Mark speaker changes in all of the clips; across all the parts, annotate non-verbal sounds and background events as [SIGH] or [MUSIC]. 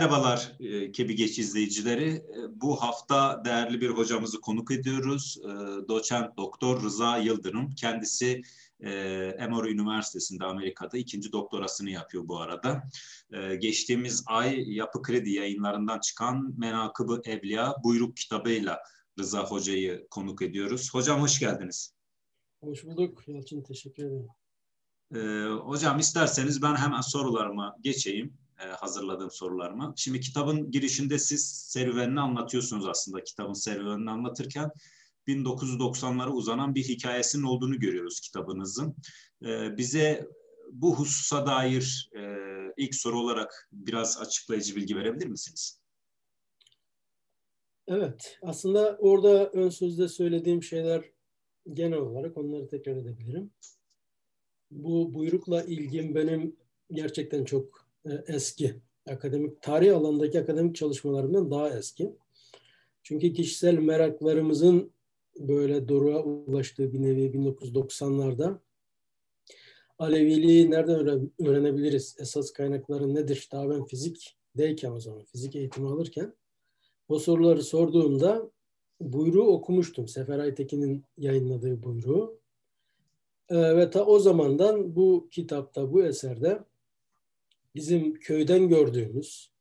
Speaker 1: Merhabalar e, Kebi Geç izleyicileri. E, bu hafta değerli bir hocamızı konuk ediyoruz. E, doçent Doktor Rıza Yıldırım. Kendisi Emory Üniversitesi'nde Amerika'da ikinci doktorasını yapıyor bu arada. Geçtiğimiz ay Yapı Kredi yayınlarından çıkan Menakıbı Evliya buyruk kitabıyla Rıza Hoca'yı konuk ediyoruz. Hocam hoş geldiniz.
Speaker 2: Hoş bulduk Yalçın, teşekkür ederim.
Speaker 1: Hocam isterseniz ben hemen sorularıma geçeyim. E, hazırladığım sorularımı. Şimdi kitabın girişinde siz serüvenini anlatıyorsunuz aslında. Kitabın serüvenini anlatırken 1990'lara uzanan bir hikayesinin olduğunu görüyoruz kitabınızın. E, bize bu hususa dair e, ilk soru olarak biraz açıklayıcı bilgi verebilir misiniz?
Speaker 2: Evet, aslında orada ön sözde söylediğim şeyler genel olarak onları tekrar edebilirim. Bu buyrukla ilgim benim gerçekten çok eski. Akademik tarih alanındaki akademik çalışmalarımdan daha eski. Çünkü kişisel meraklarımızın böyle doruğa ulaştığı bir nevi 1990'larda Aleviliği nereden öğrenebiliriz? Esas kaynakları nedir? Daha ben fizikteyken o zaman, fizik eğitimi alırken o soruları sorduğumda buyruğu okumuştum. Sefer Aytekin'in yayınladığı buyruğu. Ee, ve ta o zamandan bu kitapta, bu eserde bizim köyden gördüğümüz,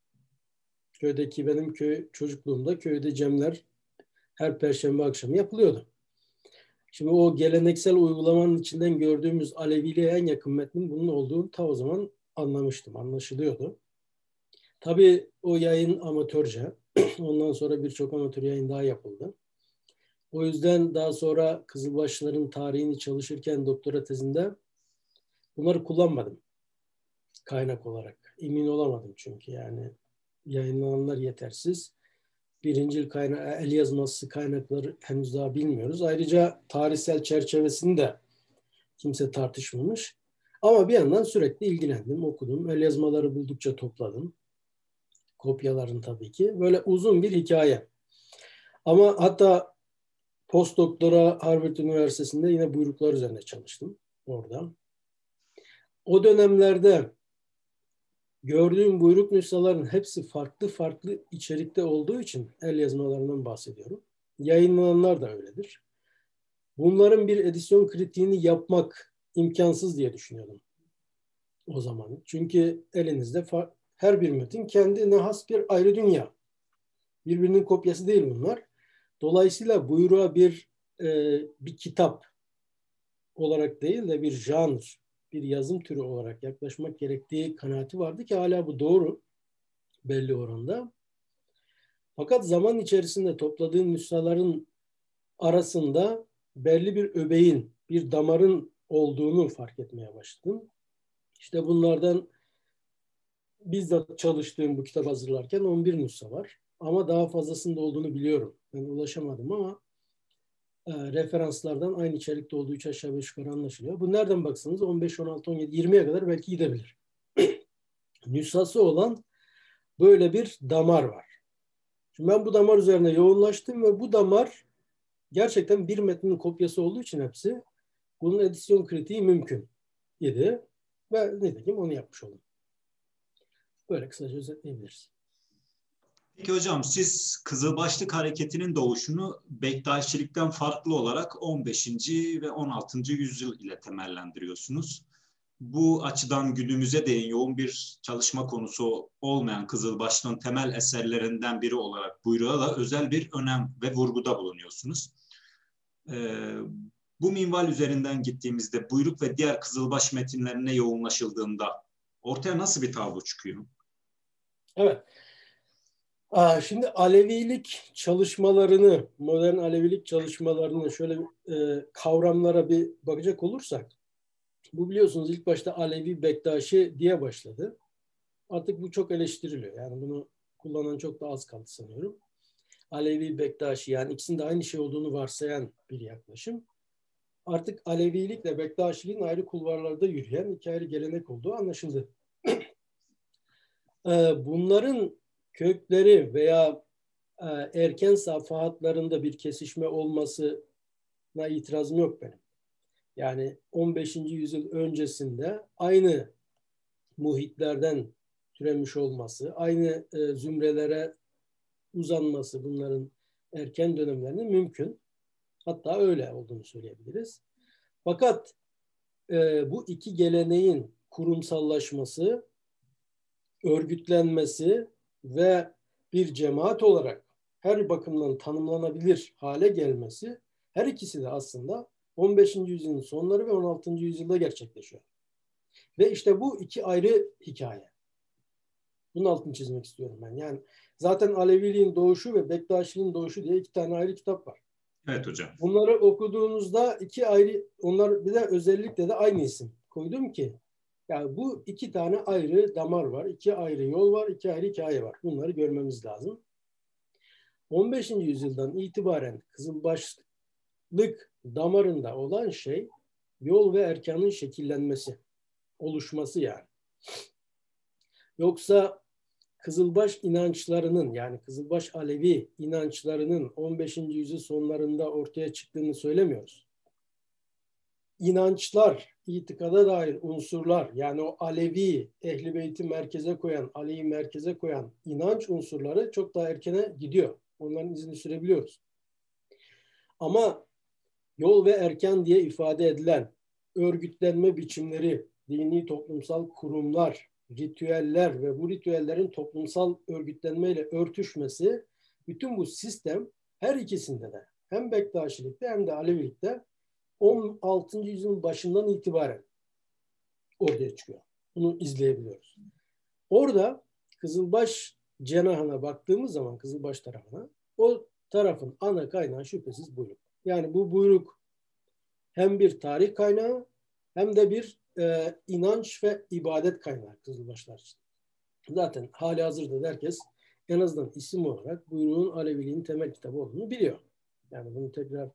Speaker 2: köydeki benim köy çocukluğumda köyde cemler her perşembe akşamı yapılıyordu. Şimdi o geleneksel uygulamanın içinden gördüğümüz Aleviliğe en yakın metnin bunun olduğunu ta o zaman anlamıştım, anlaşılıyordu. Tabii o yayın amatörce. [CLEARS THROAT] Ondan sonra birçok amatör yayın daha yapıldı. O yüzden daha sonra Kızılbaşların tarihini çalışırken doktora tezinde bunları kullanmadım kaynak olarak. Emin olamadım çünkü yani yayınlananlar yetersiz. Birincil kaynağı, el yazması kaynakları henüz daha bilmiyoruz. Ayrıca tarihsel çerçevesini de kimse tartışmamış. Ama bir yandan sürekli ilgilendim, okudum. El yazmaları buldukça topladım. Kopyaların tabii ki. Böyle uzun bir hikaye. Ama hatta postdoktora Harvard Üniversitesi'nde yine buyruklar üzerine çalıştım orada. O dönemlerde gördüğüm buyruk nüshaların hepsi farklı farklı içerikte olduğu için el yazmalarından bahsediyorum. Yayınlananlar da öyledir. Bunların bir edisyon kritiğini yapmak imkansız diye düşünüyordum o zaman. Çünkü elinizde her bir metin kendine has bir ayrı dünya. Birbirinin kopyası değil bunlar. Dolayısıyla buyruğa bir e, bir kitap olarak değil de bir janr, bir yazım türü olarak yaklaşmak gerektiği kanaati vardı ki hala bu doğru belli oranda. Fakat zaman içerisinde topladığım nüshaların arasında belli bir öbeğin, bir damarın olduğunu fark etmeye başladım. İşte bunlardan bizzat çalıştığım bu kitap hazırlarken 11 nüsha var. Ama daha fazlasında olduğunu biliyorum. Ben ulaşamadım ama referanslardan aynı içerikte olduğu üç aşağı yukarı anlaşılıyor. Bu nereden baksanız 15, 16, 17, 20'ye kadar belki gidebilir. [CLEARS THROAT] Nüshası olan böyle bir damar var. Şimdi ben bu damar üzerine yoğunlaştım ve bu damar gerçekten bir metnin kopyası olduğu için hepsi bunun edisyon kritiği mümkün idi. Ve nitekim onu yapmış oldum. Böyle kısaca özetleyebiliriz.
Speaker 1: Peki hocam siz Kızılbaşlık Hareketi'nin doğuşunu Bektaşilikten farklı olarak 15. ve 16. yüzyıl ile temellendiriyorsunuz. Bu açıdan günümüze değin yoğun bir çalışma konusu olmayan Kızılbaşlı'nın temel eserlerinden biri olarak buyruğa da özel bir önem ve vurguda bulunuyorsunuz. Ee, bu minval üzerinden gittiğimizde buyruk ve diğer Kızılbaş metinlerine yoğunlaşıldığında ortaya nasıl bir tablo çıkıyor?
Speaker 2: Evet. Şimdi Alevilik çalışmalarını, modern Alevilik çalışmalarını şöyle e, kavramlara bir bakacak olursak, bu biliyorsunuz ilk başta Alevi Bektaşi diye başladı. Artık bu çok eleştiriliyor. Yani bunu kullanan çok da az kaldı sanıyorum. Alevi Bektaşi yani ikisinin de aynı şey olduğunu varsayan bir yaklaşım. Artık Alevilikle Bektaşiliğin ayrı kulvarlarda yürüyen iki ayrı gelenek olduğu anlaşıldı. [CLEARS THROAT] E, bunların kökleri veya e, erken safahatlarında bir kesişme olmasına itirazım yok benim. Yani 15. yüzyıl öncesinde aynı muhitlerden türemiş olması, aynı e, zümrelere uzanması bunların erken dönemlerinde mümkün. Hatta öyle olduğunu söyleyebiliriz. Fakat e, bu iki geleneğin kurumsallaşması, örgütlenmesi ve bir cemaat olarak her bakımdan tanımlanabilir hale gelmesi her ikisi de aslında 15. yüzyılın sonları ve 16. yüzyılda gerçekleşiyor. Ve işte bu iki ayrı hikaye. Bunun altını çizmek istiyorum ben. Yani zaten Aleviliğin doğuşu ve Bektaşiliğin doğuşu diye iki tane ayrı kitap var.
Speaker 1: Evet hocam.
Speaker 2: Bunları okuduğunuzda iki ayrı, onlar bir de özellikle de aynı isim koydum ki yani bu iki tane ayrı damar var, iki ayrı yol var, iki ayrı hikaye var. Bunları görmemiz lazım. 15. yüzyıldan itibaren Kızılbaşlık damarında olan şey yol ve erkanın şekillenmesi, oluşması yani. Yoksa Kızılbaş inançlarının yani Kızılbaş Alevi inançlarının 15. yüzyıl sonlarında ortaya çıktığını söylemiyoruz. İnançlar, itikada dair unsurlar yani o Alevi, Ehli Beyt'i merkeze koyan, Ali'yi merkeze koyan inanç unsurları çok daha erkene gidiyor. Onların izini sürebiliyoruz. Ama yol ve erken diye ifade edilen örgütlenme biçimleri, dini toplumsal kurumlar, ritüeller ve bu ritüellerin toplumsal örgütlenmeyle örtüşmesi bütün bu sistem her ikisinde de hem Bektaşilikte hem de Alevilikte 16. yüzyılın başından itibaren ortaya çıkıyor. Bunu izleyebiliyoruz. Orada Kızılbaş cenahına baktığımız zaman Kızılbaş tarafına o tarafın ana kaynağı şüphesiz buyruk. Yani bu buyruk hem bir tarih kaynağı hem de bir e, inanç ve ibadet kaynağı Kızılbaşlar için. Zaten hali hazırda herkes en azından isim olarak buyruğun Aleviliğin temel kitabı olduğunu biliyor. Yani bunu tekrar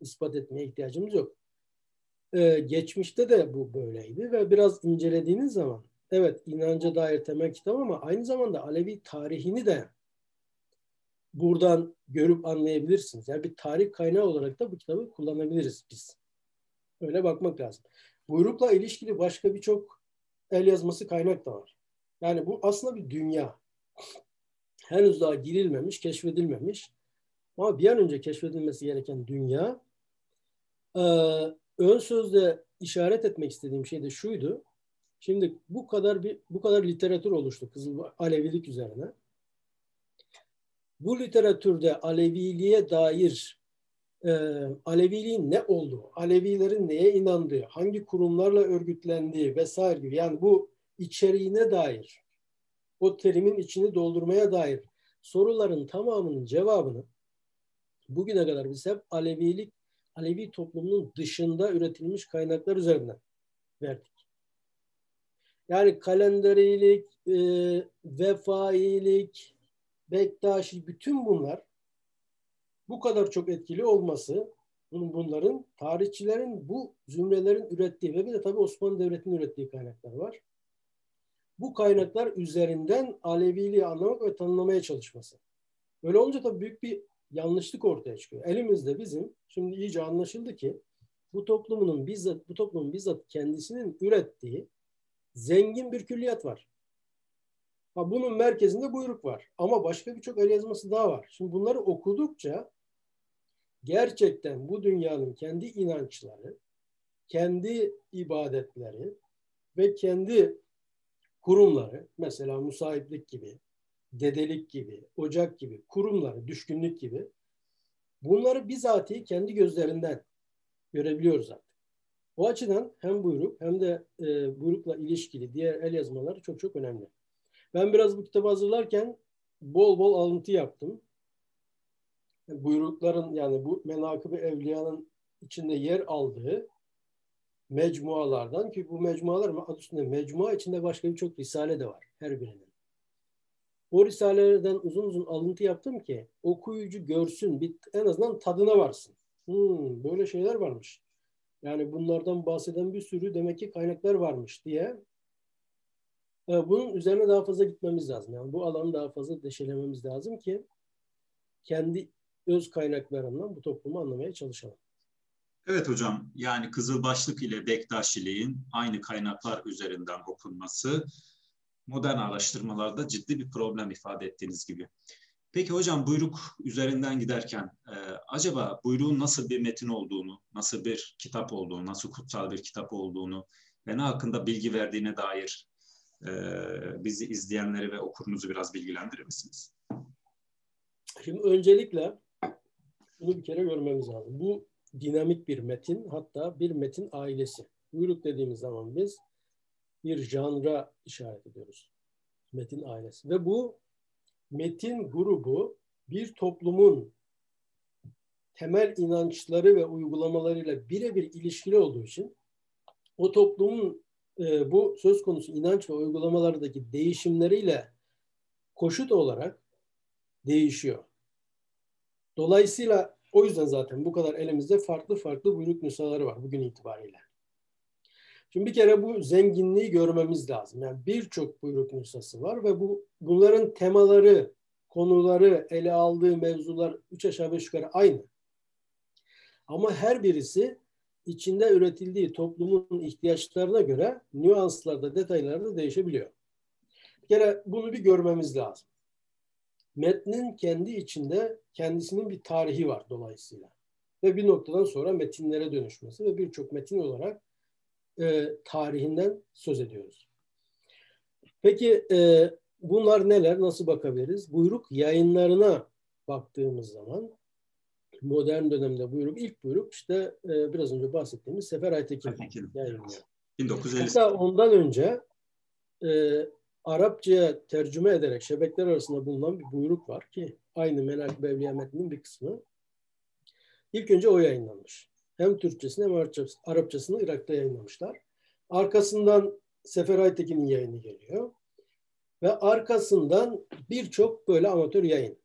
Speaker 2: ispat etmeye ihtiyacımız yok. Ee, geçmişte de bu böyleydi ve biraz incelediğiniz zaman evet inanca dair temel kitap ama aynı zamanda Alevi tarihini de buradan görüp anlayabilirsiniz. Yani bir tarih kaynağı olarak da bu kitabı kullanabiliriz biz. Öyle bakmak lazım. Buyrukla ilişkili başka birçok el yazması kaynak da var. Yani bu aslında bir dünya. Henüz daha girilmemiş, keşfedilmemiş. Ama bir an önce keşfedilmesi gereken dünya. Ee, ön sözde işaret etmek istediğim şey de şuydu. Şimdi bu kadar bir bu kadar literatür oluştu Kızıl Alevilik üzerine. Bu literatürde Aleviliğe dair e, Aleviliğin ne olduğu, Alevilerin neye inandığı, hangi kurumlarla örgütlendiği vesaire gibi yani bu içeriğine dair, o terimin içini doldurmaya dair soruların tamamının cevabını bugüne kadar biz hep Alevilik, Alevi toplumunun dışında üretilmiş kaynaklar üzerinden verdik. Yani kalenderilik, e, vefailik, Bektaşi bütün bunlar bu kadar çok etkili olması bunların tarihçilerin bu zümrelerin ürettiği ve bir de tabii Osmanlı Devleti'nin ürettiği kaynaklar var. Bu kaynaklar üzerinden Aleviliği anlamak ve tanımlamaya çalışması. Böyle olunca tabii büyük bir yanlışlık ortaya çıkıyor. Elimizde bizim şimdi iyice anlaşıldı ki bu toplumun bizzat bu toplumun bizzat kendisinin ürettiği zengin bir külliyat var. Ha, bunun merkezinde buyruk var. Ama başka birçok el yazması daha var. Şimdi bunları okudukça gerçekten bu dünyanın kendi inançları, kendi ibadetleri ve kendi kurumları, mesela musahiplik gibi, dedelik gibi, ocak gibi, kurumları, düşkünlük gibi bunları bizatihi kendi gözlerinden görebiliyoruz artık. O açıdan hem buyruk hem de e, buyrukla ilişkili diğer el yazmaları çok çok önemli. Ben biraz bu kitabı hazırlarken bol bol alıntı yaptım. Buyrukların yani bu menakıb evliyanın içinde yer aldığı mecmualardan ki bu mecmualar adı üstünde mecmua içinde başka birçok risale de var her birinin. O risalelerden uzun uzun alıntı yaptım ki okuyucu görsün, bir, en azından tadına varsın. Hmm, böyle şeyler varmış. Yani bunlardan bahseden bir sürü demek ki kaynaklar varmış diye ee, bunun üzerine daha fazla gitmemiz lazım. Yani bu alanı daha fazla deşelememiz lazım ki kendi öz kaynaklarından bu toplumu anlamaya çalışalım.
Speaker 1: Evet hocam, yani Kızılbaşlık ile Bektaşiliğin aynı kaynaklar üzerinden okunması modern araştırmalarda ciddi bir problem ifade ettiğiniz gibi. Peki hocam buyruk üzerinden giderken e, acaba buyruğun nasıl bir metin olduğunu, nasıl bir kitap olduğunu, nasıl kutsal bir kitap olduğunu ve ne hakkında bilgi verdiğine dair e, bizi izleyenleri ve okurunuzu biraz bilgilendirir misiniz?
Speaker 2: Şimdi öncelikle bunu bir kere görmemiz lazım. Bu dinamik bir metin hatta bir metin ailesi. Buyruk dediğimiz zaman biz bir janra işaret ediyoruz. Metin ailesi. Ve bu metin grubu bir toplumun temel inançları ve uygulamalarıyla birebir ilişkili olduğu için o toplumun e, bu söz konusu inanç ve uygulamalardaki değişimleriyle koşut olarak değişiyor. Dolayısıyla o yüzden zaten bu kadar elimizde farklı farklı buyruk nüshaları var bugün itibariyle. Şimdi bir kere bu zenginliği görmemiz lazım. Yani birçok buyruk nüshası var ve bu bunların temaları, konuları, ele aldığı mevzular üç aşağı beş yukarı aynı. Ama her birisi içinde üretildiği toplumun ihtiyaçlarına göre nüanslarda, detaylarda değişebiliyor. Bir kere bunu bir görmemiz lazım. Metnin kendi içinde kendisinin bir tarihi var dolayısıyla. Ve bir noktadan sonra metinlere dönüşmesi ve birçok metin olarak e, tarihinden söz ediyoruz. Peki e, bunlar neler? Nasıl bakabiliriz? Buyruk yayınlarına baktığımız zaman modern dönemde buyruk, ilk buyruk işte e, biraz önce bahsettiğimiz Sefer Aytekin yayınlıyor. 1950. Hatta ondan önce e, Arapçaya tercüme ederek şebekler arasında bulunan bir buyruk var ki aynı Menal Bevliya metninin bir kısmı. İlk önce o yayınlanmış. Hem Türkçesini hem Arapçasını Irak'ta yayınlamışlar. Arkasından Sefer Aytekin'in yayını geliyor. Ve arkasından birçok böyle amatör yayın.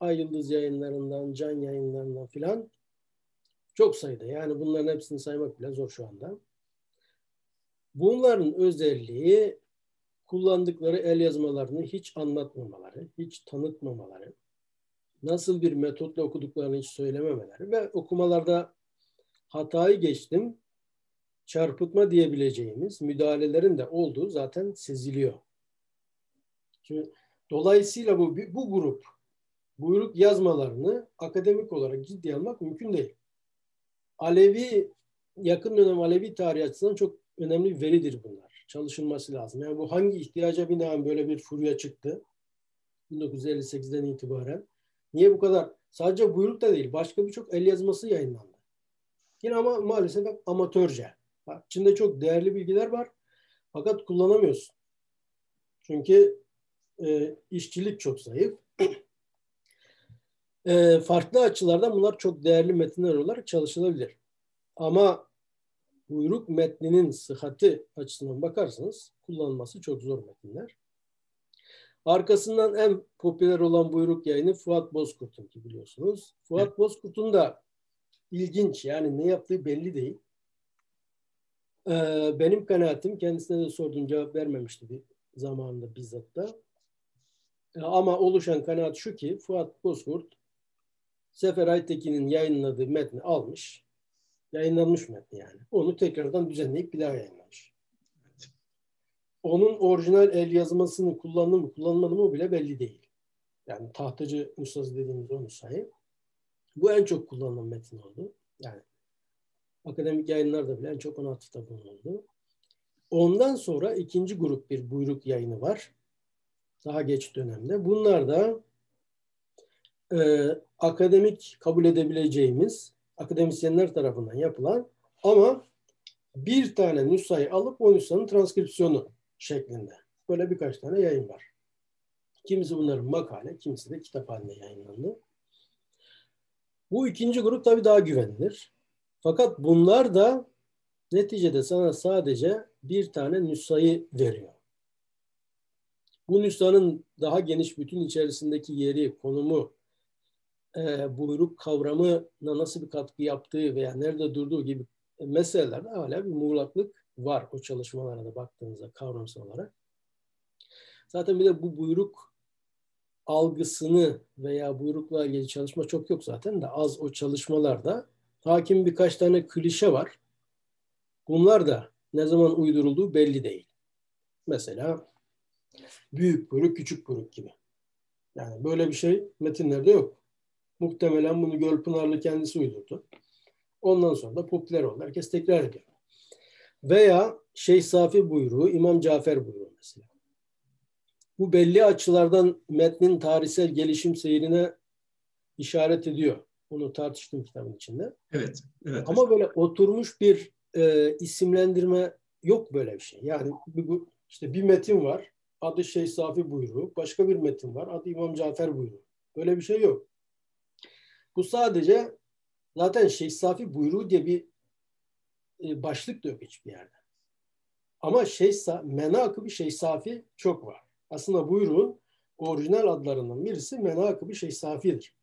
Speaker 2: Ay Yıldız yayınlarından, Can yayınlarından filan çok sayıda. Yani bunların hepsini saymak bile zor şu anda. Bunların özelliği kullandıkları el yazmalarını hiç anlatmamaları, hiç tanıtmamaları, nasıl bir metotla okuduklarını hiç söylememeleri ve okumalarda hatayı geçtim, çarpıtma diyebileceğimiz müdahalelerin de olduğu zaten seziliyor. Şimdi, dolayısıyla bu, bu grup buyruk yazmalarını akademik olarak ciddi almak mümkün değil. Alevi, yakın dönem Alevi tarihi açısından çok önemli bir veridir bunlar. Çalışılması lazım. Yani bu hangi ihtiyaca binaen böyle bir furya çıktı? 1958'den itibaren. Niye bu kadar? Sadece buyruk da değil. Başka birçok el yazması yayınlandı. Yine ama maalesef amatörce. Bak, içinde çok değerli bilgiler var. Fakat kullanamıyorsun. Çünkü e, işçilik çok zayıf. [CLEARS THROAT] e, farklı açılardan bunlar çok değerli metinler olarak çalışılabilir. Ama buyruk metninin sıhhati açısından bakarsanız kullanılması çok zor metinler. Arkasından en popüler olan buyruk yayını Fuat Bozkurt'un ki biliyorsunuz. Fuat Bozkurt'un da ilginç yani ne yaptığı belli değil. Ee, benim kanaatim kendisine de sordum cevap vermemişti bir zamanında bizzat da. Ee, ama oluşan kanaat şu ki Fuat Bozkurt Sefer Aytekin'in yayınladığı metni almış. Yayınlanmış metni yani. Onu tekrardan düzenleyip bir daha yayınlamış. Onun orijinal el yazmasını kullandı mı kullanmadı mı bile belli değil. Yani tahtacı nüshası dediğimiz o nüshayı. Bu en çok kullanılan metin oldu. Yani akademik yayınlarda bile en çok ona atıfta bulunuldu. Ondan sonra ikinci grup bir buyruk yayını var. Daha geç dönemde. Bunlar da e, akademik kabul edebileceğimiz akademisyenler tarafından yapılan ama bir tane nüshayı alıp o nüshanın transkripsiyonu şeklinde. Böyle birkaç tane yayın var. Kimisi bunların makale, kimisi de kitap halinde yayınlandı. Bu ikinci grup tabii daha güvenilir. Fakat bunlar da neticede sana sadece bir tane nüshayı veriyor. Bu nüshanın daha geniş bütün içerisindeki yeri, konumu, e, buyruk kavramına nasıl bir katkı yaptığı veya nerede durduğu gibi meselelerde hala bir muğlaklık var o çalışmalara da baktığınızda kavramsal olarak. Zaten bir de bu buyruk algısını veya buyrukla ilgili çalışma çok yok zaten de az o çalışmalarda hakim birkaç tane klişe var. Bunlar da ne zaman uydurulduğu belli değil. Mesela Büyük buyruk, küçük buyruk gibi. Yani böyle bir şey metinlerde yok. Muhtemelen bunu Gölpınarlı kendisi uydurdu. Ondan sonra da popüler oldu. Herkes tekrar ediyor. Veya Şeyh Safi buyruğu, İmam Cafer buyruğu mesela. Bu belli açılardan metnin tarihsel gelişim seyrine işaret ediyor. Bunu tartıştım kitabın içinde.
Speaker 1: Evet. evet
Speaker 2: Ama hocam. böyle oturmuş bir e, isimlendirme yok böyle bir şey. Yani bu, işte bir metin var. Adı Şeyh Safi buyruğu. Başka bir metin var. Adı İmam Cafer buyruğu. Böyle bir şey yok. Bu sadece zaten Şeyh Safi buyruğu diye bir e, başlık da yok hiçbir yerde. Ama Şeyh Sa menakıbı Şeyh Safi çok var. Aslında buyruğun orijinal adlarından birisi menakıbı Şeyh Safi'dir.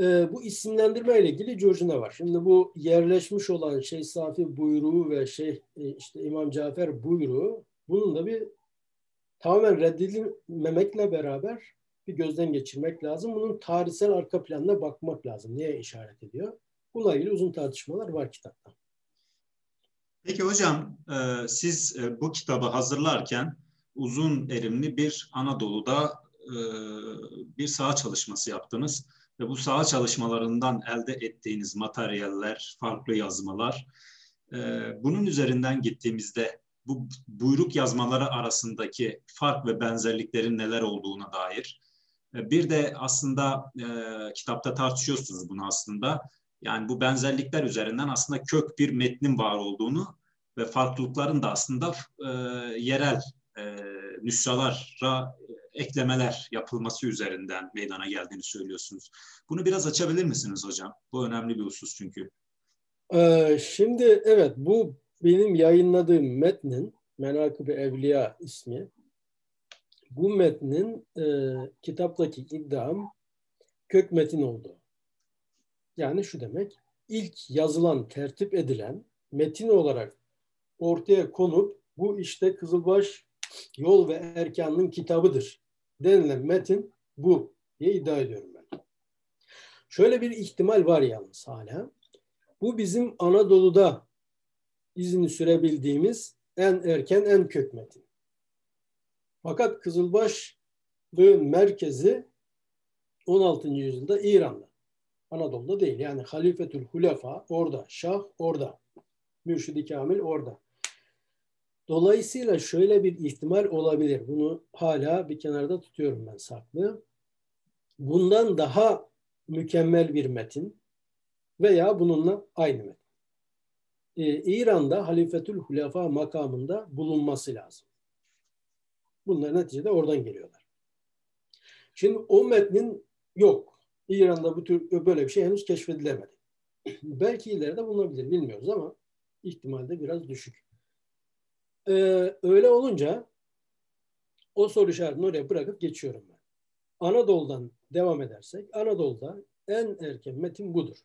Speaker 2: E, bu isimlendirme ile ilgili curcuna var. Şimdi bu yerleşmiş olan Şeyh Safi buyruğu ve Şeyh e, işte İmam Cafer buyruğu bunun da bir tamamen reddedilmemekle beraber bir gözden geçirmek lazım. Bunun tarihsel arka planına bakmak lazım. Neye işaret ediyor? Bununla ilgili uzun tartışmalar var kitapta.
Speaker 1: Peki hocam, e, siz e, bu kitabı hazırlarken uzun erimli bir Anadolu'da e, bir saha çalışması yaptınız ve bu saha çalışmalarından elde ettiğiniz materyaller, farklı yazmalar, bunun üzerinden gittiğimizde bu buyruk yazmaları arasındaki fark ve benzerliklerin neler olduğuna dair bir de aslında e, kitapta tartışıyorsunuz bunu aslında. Yani bu benzerlikler üzerinden aslında kök bir metnin var olduğunu ve farklılıkların da aslında e, yerel e, nüshalara eklemeler yapılması üzerinden meydana geldiğini söylüyorsunuz. Bunu biraz açabilir misiniz hocam? Bu önemli bir husus çünkü.
Speaker 2: Ee, şimdi evet bu benim yayınladığım metnin Menakıb-ı Evliya ismi. Bu metnin e, kitaptaki iddiam kök metin oldu. Yani şu demek, ilk yazılan, tertip edilen metin olarak ortaya konup bu işte Kızılbaş Yol ve Erkan'ın kitabıdır denilen metin bu diye iddia ediyorum ben. Şöyle bir ihtimal var yalnız hala. Bu bizim Anadolu'da izini sürebildiğimiz en erken en kök metin. Fakat Kızılbaşlığın merkezi 16. yüzyılda İran'da. Anadolu'da değil. Yani Halifetül Hulefa orada, Şah orada, Mürşidi Kamil orada. Dolayısıyla şöyle bir ihtimal olabilir. Bunu hala bir kenarda tutuyorum ben saklı. Bundan daha mükemmel bir metin veya bununla aynı metin. Ee, İran'da Halifetül Hulefa makamında bulunması lazım. Bunlar neticede oradan geliyorlar. Şimdi o metnin yok. İran'da bu tür böyle bir şey henüz keşfedilemedi. [CLEARS THROAT] Belki ileride bulunabilir bilmiyoruz ama ihtimalde biraz düşük. Ee, öyle olunca o soru işaretini oraya bırakıp geçiyorum ben. Anadolu'dan devam edersek Anadolu'da en erken metin budur.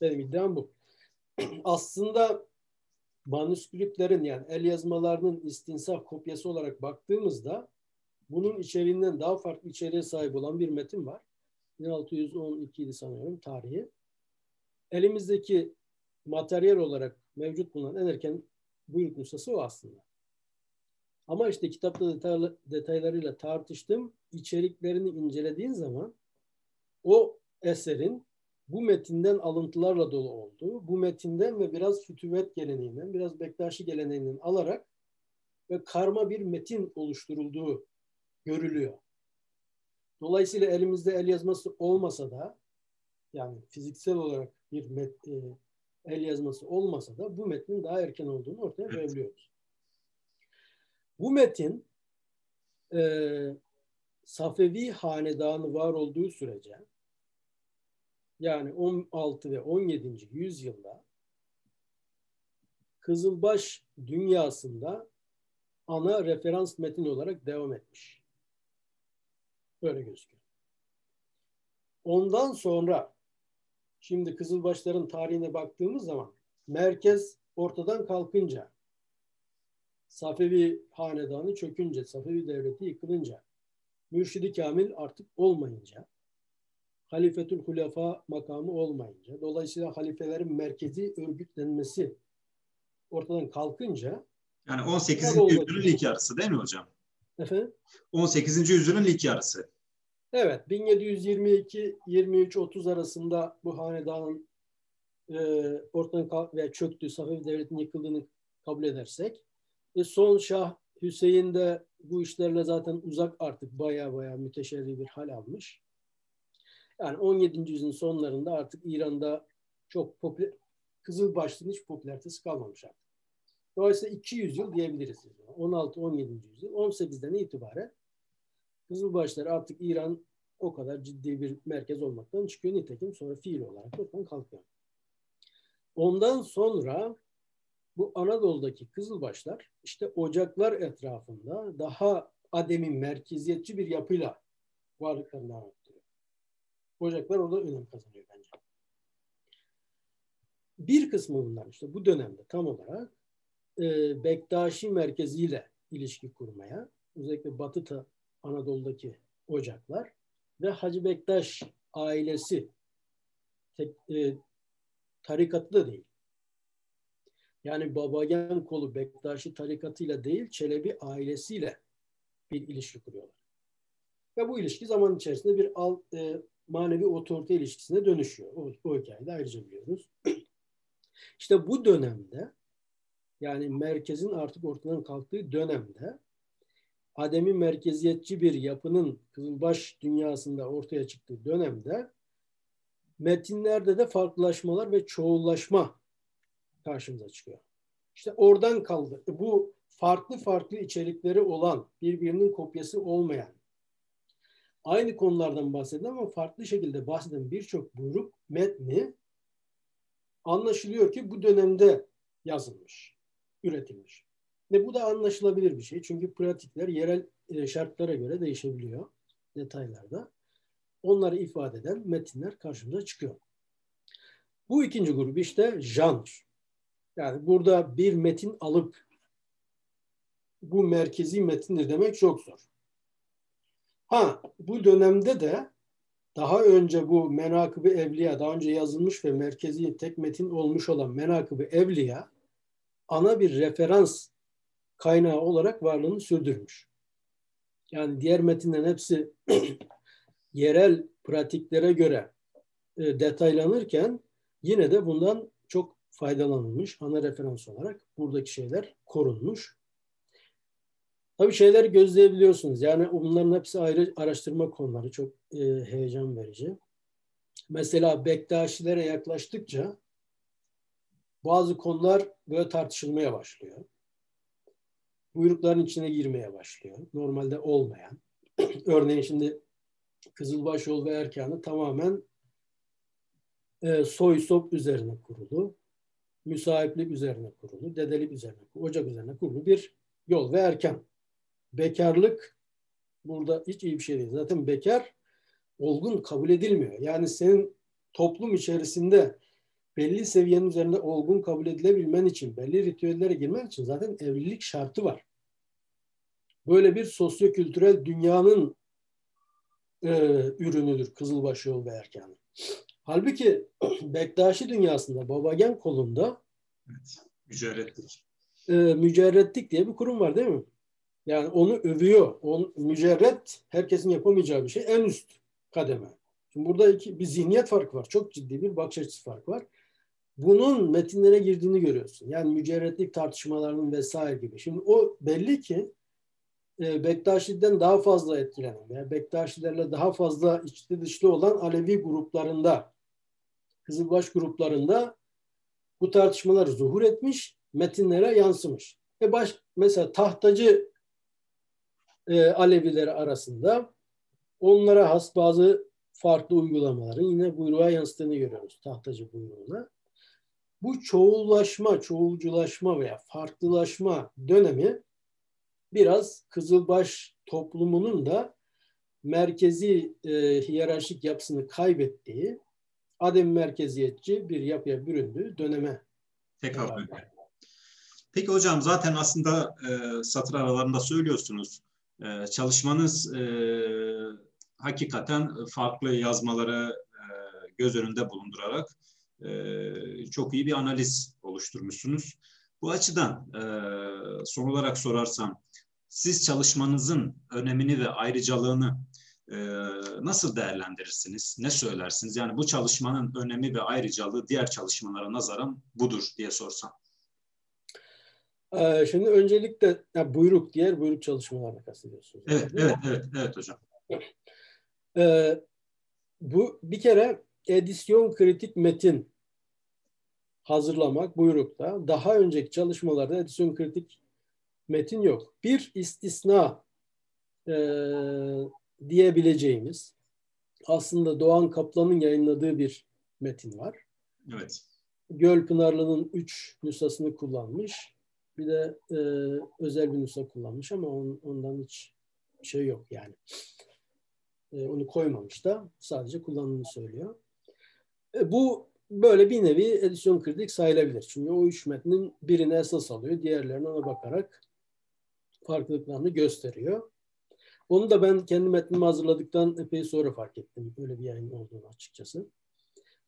Speaker 2: Benim iddiam bu. [CLEARS THROAT] Aslında manuskriptlerin yani el yazmalarının istinsaf kopyası olarak baktığımızda bunun içeriğinden daha farklı içeriğe sahip olan bir metin var. 1612 idi sanıyorum tarihi. Elimizdeki materyal olarak mevcut bulunan en erken buyruk nüshası o aslında. Ama işte kitapta detaylı, detaylarıyla tartıştım. İçeriklerini incelediğin zaman o eserin bu metinden alıntılarla dolu olduğu, bu metinden ve biraz fütüvet geleneğinden, biraz Bektaşi geleneğinden alarak ve karma bir metin oluşturulduğu görülüyor. Dolayısıyla elimizde el yazması olmasa da yani fiziksel olarak bir met, e, el yazması olmasa da bu metnin daha erken olduğunu ortaya koyabiliyoruz. Bu metin e, Safevi hanedanı var olduğu sürece yani 16 ve 17. yüzyılda Kızılbaş dünyasında ana referans metin olarak devam etmiş. Böyle gözüküyor. Ondan sonra şimdi Kızılbaşların tarihine baktığımız zaman merkez ortadan kalkınca Safevi hanedanı çökünce, Safevi devleti yıkılınca, Mürşidi Kamil artık olmayınca halifetül hulefa makamı olmayınca, dolayısıyla halifelerin merkezi örgütlenmesi ortadan kalkınca
Speaker 1: Yani 18. yüzyılın ilk yarısı değil mi hocam?
Speaker 2: Efendim?
Speaker 1: 18. yüzyılın ilk yarısı.
Speaker 2: Evet, 1722-23-30 arasında bu hanedanın e, ortadan veya çöktüğü, Safevi Devleti'nin yıkıldığını kabul edersek, e, son Şah Hüseyin de bu işlerle zaten uzak artık baya baya müteşerri bir hal almış. Yani 17. yüzyılın sonlarında artık İran'da çok popüler, Kızılbaşlı'nın hiç popülaritesi kalmamış artık. Dolayısıyla 200 yıl diyebiliriz. 16-17. yüzyıl. 18'den itibaren Kızılbaşlar artık İran o kadar ciddi bir merkez olmaktan çıkıyor. Nitekim sonra fiil olarak ortadan kalkıyor. Ondan sonra bu Anadolu'daki Kızılbaşlar işte ocaklar etrafında daha ademi merkeziyetçi bir yapıyla varlıklarını devam ettiriyor. Ocaklar orada önem kazanıyor bence. Bir kısmı bunlar işte bu dönemde tam olarak e, Bektaşi merkeziyle ilişki kurmaya, özellikle Batı Anadolu'daki ocaklar ve Hacı Bektaş ailesi tek, e, tarikatı da değil. Yani Babagen kolu Bektaşi tarikatıyla değil Çelebi ailesiyle bir ilişki kuruyorlar. Ve bu ilişki zaman içerisinde bir al, e, manevi otorite ilişkisine dönüşüyor. O, o hikayeyi de ayrıca biliyoruz. [CLEARS THROAT] İşte bu dönemde yani merkezin artık ortadan kalktığı dönemde ademi merkeziyetçi bir yapının Kızılbaş dünyasında ortaya çıktığı dönemde metinlerde de farklılaşmalar ve çoğullaşma karşımıza çıkıyor. İşte oradan kaldı. Bu farklı farklı içerikleri olan, birbirinin kopyası olmayan, aynı konulardan bahseden ama farklı şekilde bahseden birçok buyruk metni anlaşılıyor ki bu dönemde yazılmış, üretilmiş. Ve bu da anlaşılabilir bir şey. Çünkü pratikler yerel e, şartlara göre değişebiliyor detaylarda. Onları ifade eden metinler karşımıza çıkıyor. Bu ikinci grup işte janr. Yani burada bir metin alıp bu merkezi metindir demek çok zor. Ha bu dönemde de daha önce bu Menakıb-ı Evliya daha önce yazılmış ve merkezi tek metin olmuş olan Menakıb-ı Evliya ana bir referans kaynağı olarak varlığını sürdürmüş. Yani diğer metinlerin hepsi [CLEARS THROAT] yerel pratiklere göre e, detaylanırken yine de bundan çok faydalanılmış ana referans olarak buradaki şeyler korunmuş. Tabii şeyler gözleyebiliyorsunuz. Yani bunların hepsi ayrı araştırma konuları. Çok e, heyecan verici. Mesela Bektaşilere yaklaştıkça bazı konular böyle tartışılmaya başlıyor. Buyrukların içine girmeye başlıyor. Normalde olmayan. [CLEARS THROAT] Örneğin şimdi Kızılbaş Yol ve Erkanı tamamen e, soy sop üzerine kurulu, müsahiplik üzerine kurulu, dedelik üzerine, ocak üzerine kurulu bir yol ve erken. Bekarlık burada hiç iyi bir şey değil. Zaten bekar olgun kabul edilmiyor. Yani senin toplum içerisinde belli seviyenin üzerinde olgun kabul edilebilmen için, belli ritüellere girmen için zaten evlilik şartı var. Böyle bir sosyo-kültürel dünyanın e, ürünüdür Kızılbaş Yol ve Erkanı. Halbuki [CLEARS THROAT] Bektaşi dünyasında Babagen kolunda
Speaker 1: evet, mücerretlik.
Speaker 2: E, mücerretlik diye bir kurum var değil mi? Yani onu övüyor. On, mücerret herkesin yapamayacağı bir şey. En üst kademe. Şimdi burada iki, bir zihniyet farkı var. Çok ciddi bir bakış açısı farkı var. Bunun metinlere girdiğini görüyorsun. Yani mücerretlik tartışmalarının vesaire gibi. Şimdi o belli ki e, Bektaşi'den daha fazla etkilenen veya Bektaşilerle daha fazla içli dışlı olan Alevi gruplarında, Kızılbaş gruplarında bu tartışmalar zuhur etmiş, metinlere yansımış. E baş, mesela tahtacı e, Alevileri arasında onlara has bazı farklı uygulamaların yine buyruğa yansıdığını görüyoruz tahtacı buyruğuna. Bu çoğullaşma, çoğulculaşma veya farklılaşma dönemi biraz Kızılbaş toplumunun da merkezi e, hiyerarşik yapısını kaybettiği, adem merkeziyetçi bir yapıya büründüğü döneme
Speaker 1: tekabül. Peki hocam zaten aslında e, satır aralarında söylüyorsunuz. E, çalışmanız e, hakikaten farklı yazmaları e, göz önünde bulundurarak e, çok iyi bir analiz oluşturmuşsunuz. Bu açıdan e, son olarak sorarsam siz çalışmanızın önemini ve ayrıcalığını e, nasıl değerlendirirsiniz? Ne söylersiniz? Yani bu çalışmanın önemi ve ayrıcalığı diğer çalışmalara nazaran budur diye sorsam.
Speaker 2: Ee, şimdi öncelikle ya buyruk, diğer buyruk çalışmalarını kastediyorsunuz.
Speaker 1: Evet, evet, evet, evet hocam.
Speaker 2: Ee, bu bir kere edisyon kritik metin hazırlamak buyrukta. Daha önceki çalışmalarda edisyon kritik metin yok. Bir istisna e, diyebileceğimiz aslında Doğan Kaplan'ın yayınladığı bir metin var.
Speaker 1: Evet.
Speaker 2: Göl Pınarlı'nın üç nüshasını kullanmış. Bir de e, özel bir nüsha kullanmış ama on, ondan hiç şey yok yani. E, onu koymamış da sadece kullandığını söylüyor. E, bu böyle bir nevi edisyon kritik sayılabilir. Çünkü o üç metnin birini esas alıyor. Diğerlerine ona bakarak farklılıklarını gösteriyor. Onu da ben kendi metnimi hazırladıktan epey sonra fark ettim. Böyle bir yayın olduğunu açıkçası.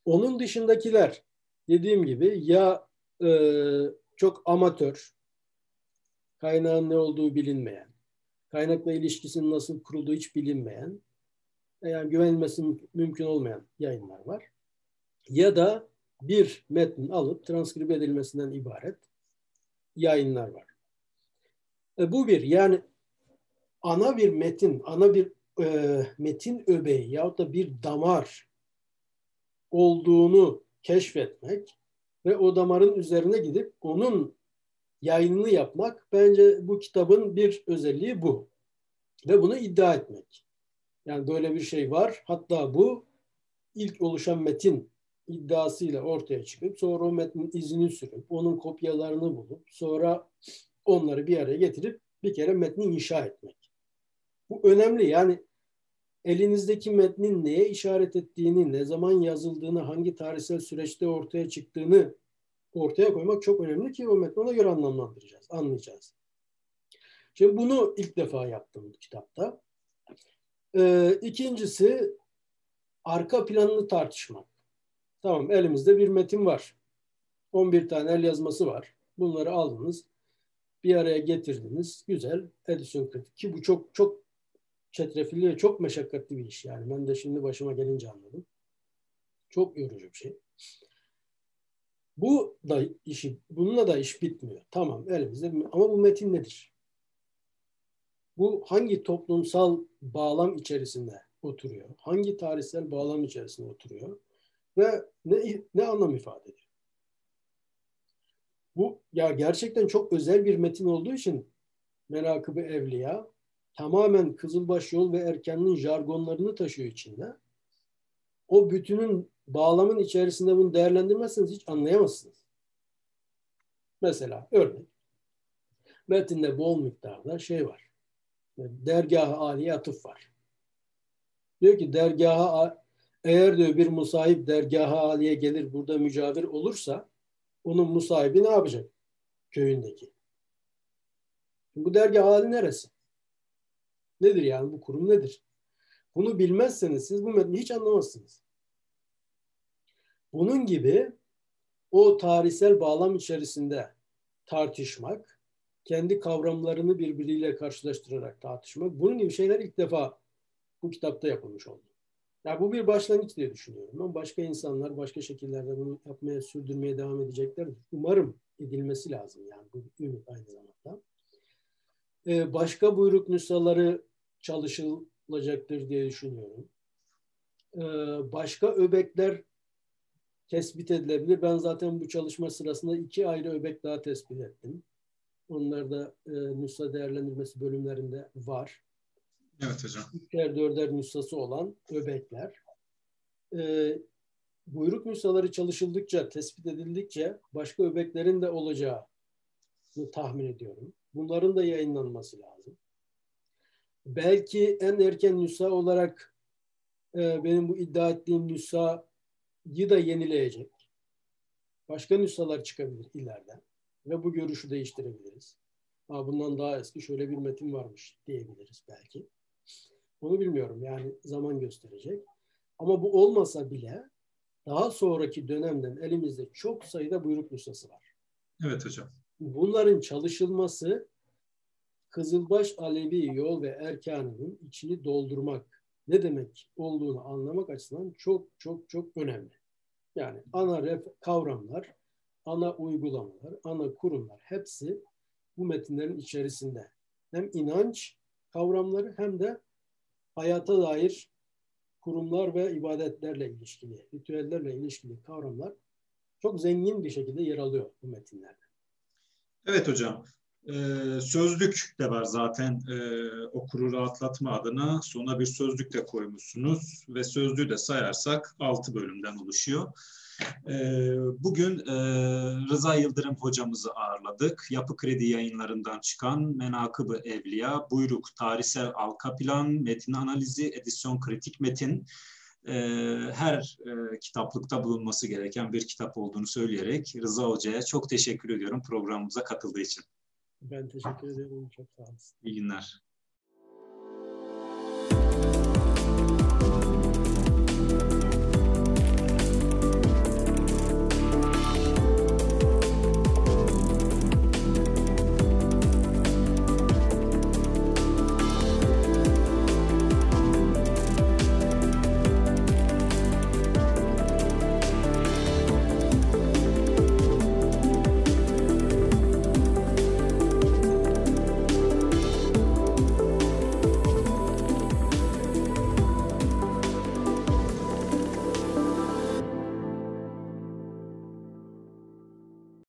Speaker 2: Onun dışındakiler dediğim gibi ya e, çok amatör, kaynağın ne olduğu bilinmeyen, kaynakla ilişkisinin nasıl kurulduğu hiç bilinmeyen, yani güvenilmesi mümkün olmayan yayınlar var. Ya da bir metnin alıp transkript edilmesinden ibaret yayınlar var. E, bu bir. Yani ana bir metin, ana bir e, metin öbeği yahut da bir damar olduğunu keşfetmek ve o damarın üzerine gidip onun yayınını yapmak bence bu kitabın bir özelliği bu. Ve bunu iddia etmek. Yani böyle bir şey var. Hatta bu ilk oluşan metin iddiasıyla ortaya çıkıp sonra o metnin izini sürüp onun kopyalarını bulup sonra onları bir araya getirip bir kere metni inşa etmek. Bu önemli. Yani elinizdeki metnin neye işaret ettiğini, ne zaman yazıldığını, hangi tarihsel süreçte ortaya çıktığını ortaya koymak çok önemli ki o metni ona göre anlamlandıracağız, anlayacağız. Şimdi bunu ilk defa yaptım bu kitapta. Ee, ikincisi arka planını tartışmak. Tamam elimizde bir metin var. 11 tane el yazması var. Bunları aldınız. Bir araya getirdiniz. Güzel kritik. Ki bu çok çok çetrefilli ve çok meşakkatli bir iş. Yani ben de şimdi başıma gelince anladım. Çok yorucu bir şey. Bu da işi, bununla da iş bitmiyor. Tamam elimizde ama bu metin nedir? Bu hangi toplumsal bağlam içerisinde oturuyor? Hangi tarihsel bağlam içerisinde oturuyor? Ve ne, ne anlam ifade ediyor? Bu ya gerçekten çok özel bir metin olduğu için Menakıb-ı Evliya tamamen Kızılbaş Yol ve Erken'in jargonlarını taşıyor içinde. O bütünün bağlamın içerisinde bunu değerlendirmezseniz hiç anlayamazsınız. Mesela örnek metinde bol miktarda şey var. Dergah-ı aliye atıf var. Diyor ki dergaha eğer diyor bir musahip dergah-ı aliye gelir burada mücavir olursa onun musahibi ne yapacak? Köyündeki. Bu dergah hali neresi? Nedir yani bu kurum nedir? Bunu bilmezseniz siz bu metni hiç anlamazsınız. Bunun gibi o tarihsel bağlam içerisinde tartışmak, kendi kavramlarını birbiriyle karşılaştırarak tartışmak, bunun gibi şeyler ilk defa bu kitapta yapılmış oldu. Ya bu bir başlangıç diye düşünüyorum. Ama başka insanlar başka şekillerde bunu yapmaya, sürdürmeye devam edeceklerdir. Umarım edilmesi lazım yani bu ümit aynı zamanda. Ee, başka buyruk nüshaları çalışılacaktır diye düşünüyorum. Ee, başka öbekler tespit edilebilir. Ben zaten bu çalışma sırasında iki ayrı öbek daha tespit ettim. Onlar da e, nüsha değerlendirmesi bölümlerinde var.
Speaker 1: Evet hocam.
Speaker 2: Dörder nüshası olan öbekler. E, buyruk nüshaları çalışıldıkça, tespit edildikçe başka öbeklerin de olacağını tahmin ediyorum. Bunların da yayınlanması lazım. Belki en erken nüsha olarak e, benim bu iddia ettiğim nüshayı da yenileyecek. Başka nüshalar çıkabilir ileride. Ve bu görüşü değiştirebiliriz. Ha, bundan daha eski şöyle bir metin varmış diyebiliriz belki. Onu bilmiyorum yani zaman gösterecek. Ama bu olmasa bile daha sonraki dönemden elimizde çok sayıda buyruk nüshası var.
Speaker 1: Evet hocam.
Speaker 2: bunların çalışılması Kızılbaş Alevi yol ve erkanının içini doldurmak ne demek olduğunu anlamak açısından çok çok çok önemli. Yani ana ref, kavramlar, ana uygulamalar, ana kurumlar hepsi bu metinlerin içerisinde. Hem inanç kavramları hem de hayata dair kurumlar ve ibadetlerle ilişkili, ritüellerle ilişkili kavramlar çok zengin bir şekilde yer alıyor bu metinlerde.
Speaker 1: Evet hocam. Ee, sözlük de var zaten ee, okuru rahatlatma adına. Sona bir sözlük de koymuşsunuz ve sözlüğü de sayarsak altı bölümden oluşuyor. Ee, bugün e, Rıza Yıldırım hocamızı ağırladık. Yapı Kredi yayınlarından çıkan Menakıb-ı Evliya, Buyruk, Tarihsel Alka Plan, Metin Analizi, Edisyon Kritik Metin, e, her e, kitaplıkta bulunması gereken bir kitap olduğunu söyleyerek Rıza Hoca'ya çok teşekkür ediyorum programımıza katıldığı için.
Speaker 2: Ben teşekkür ederim. Çok sağ olun.
Speaker 1: İyi günler.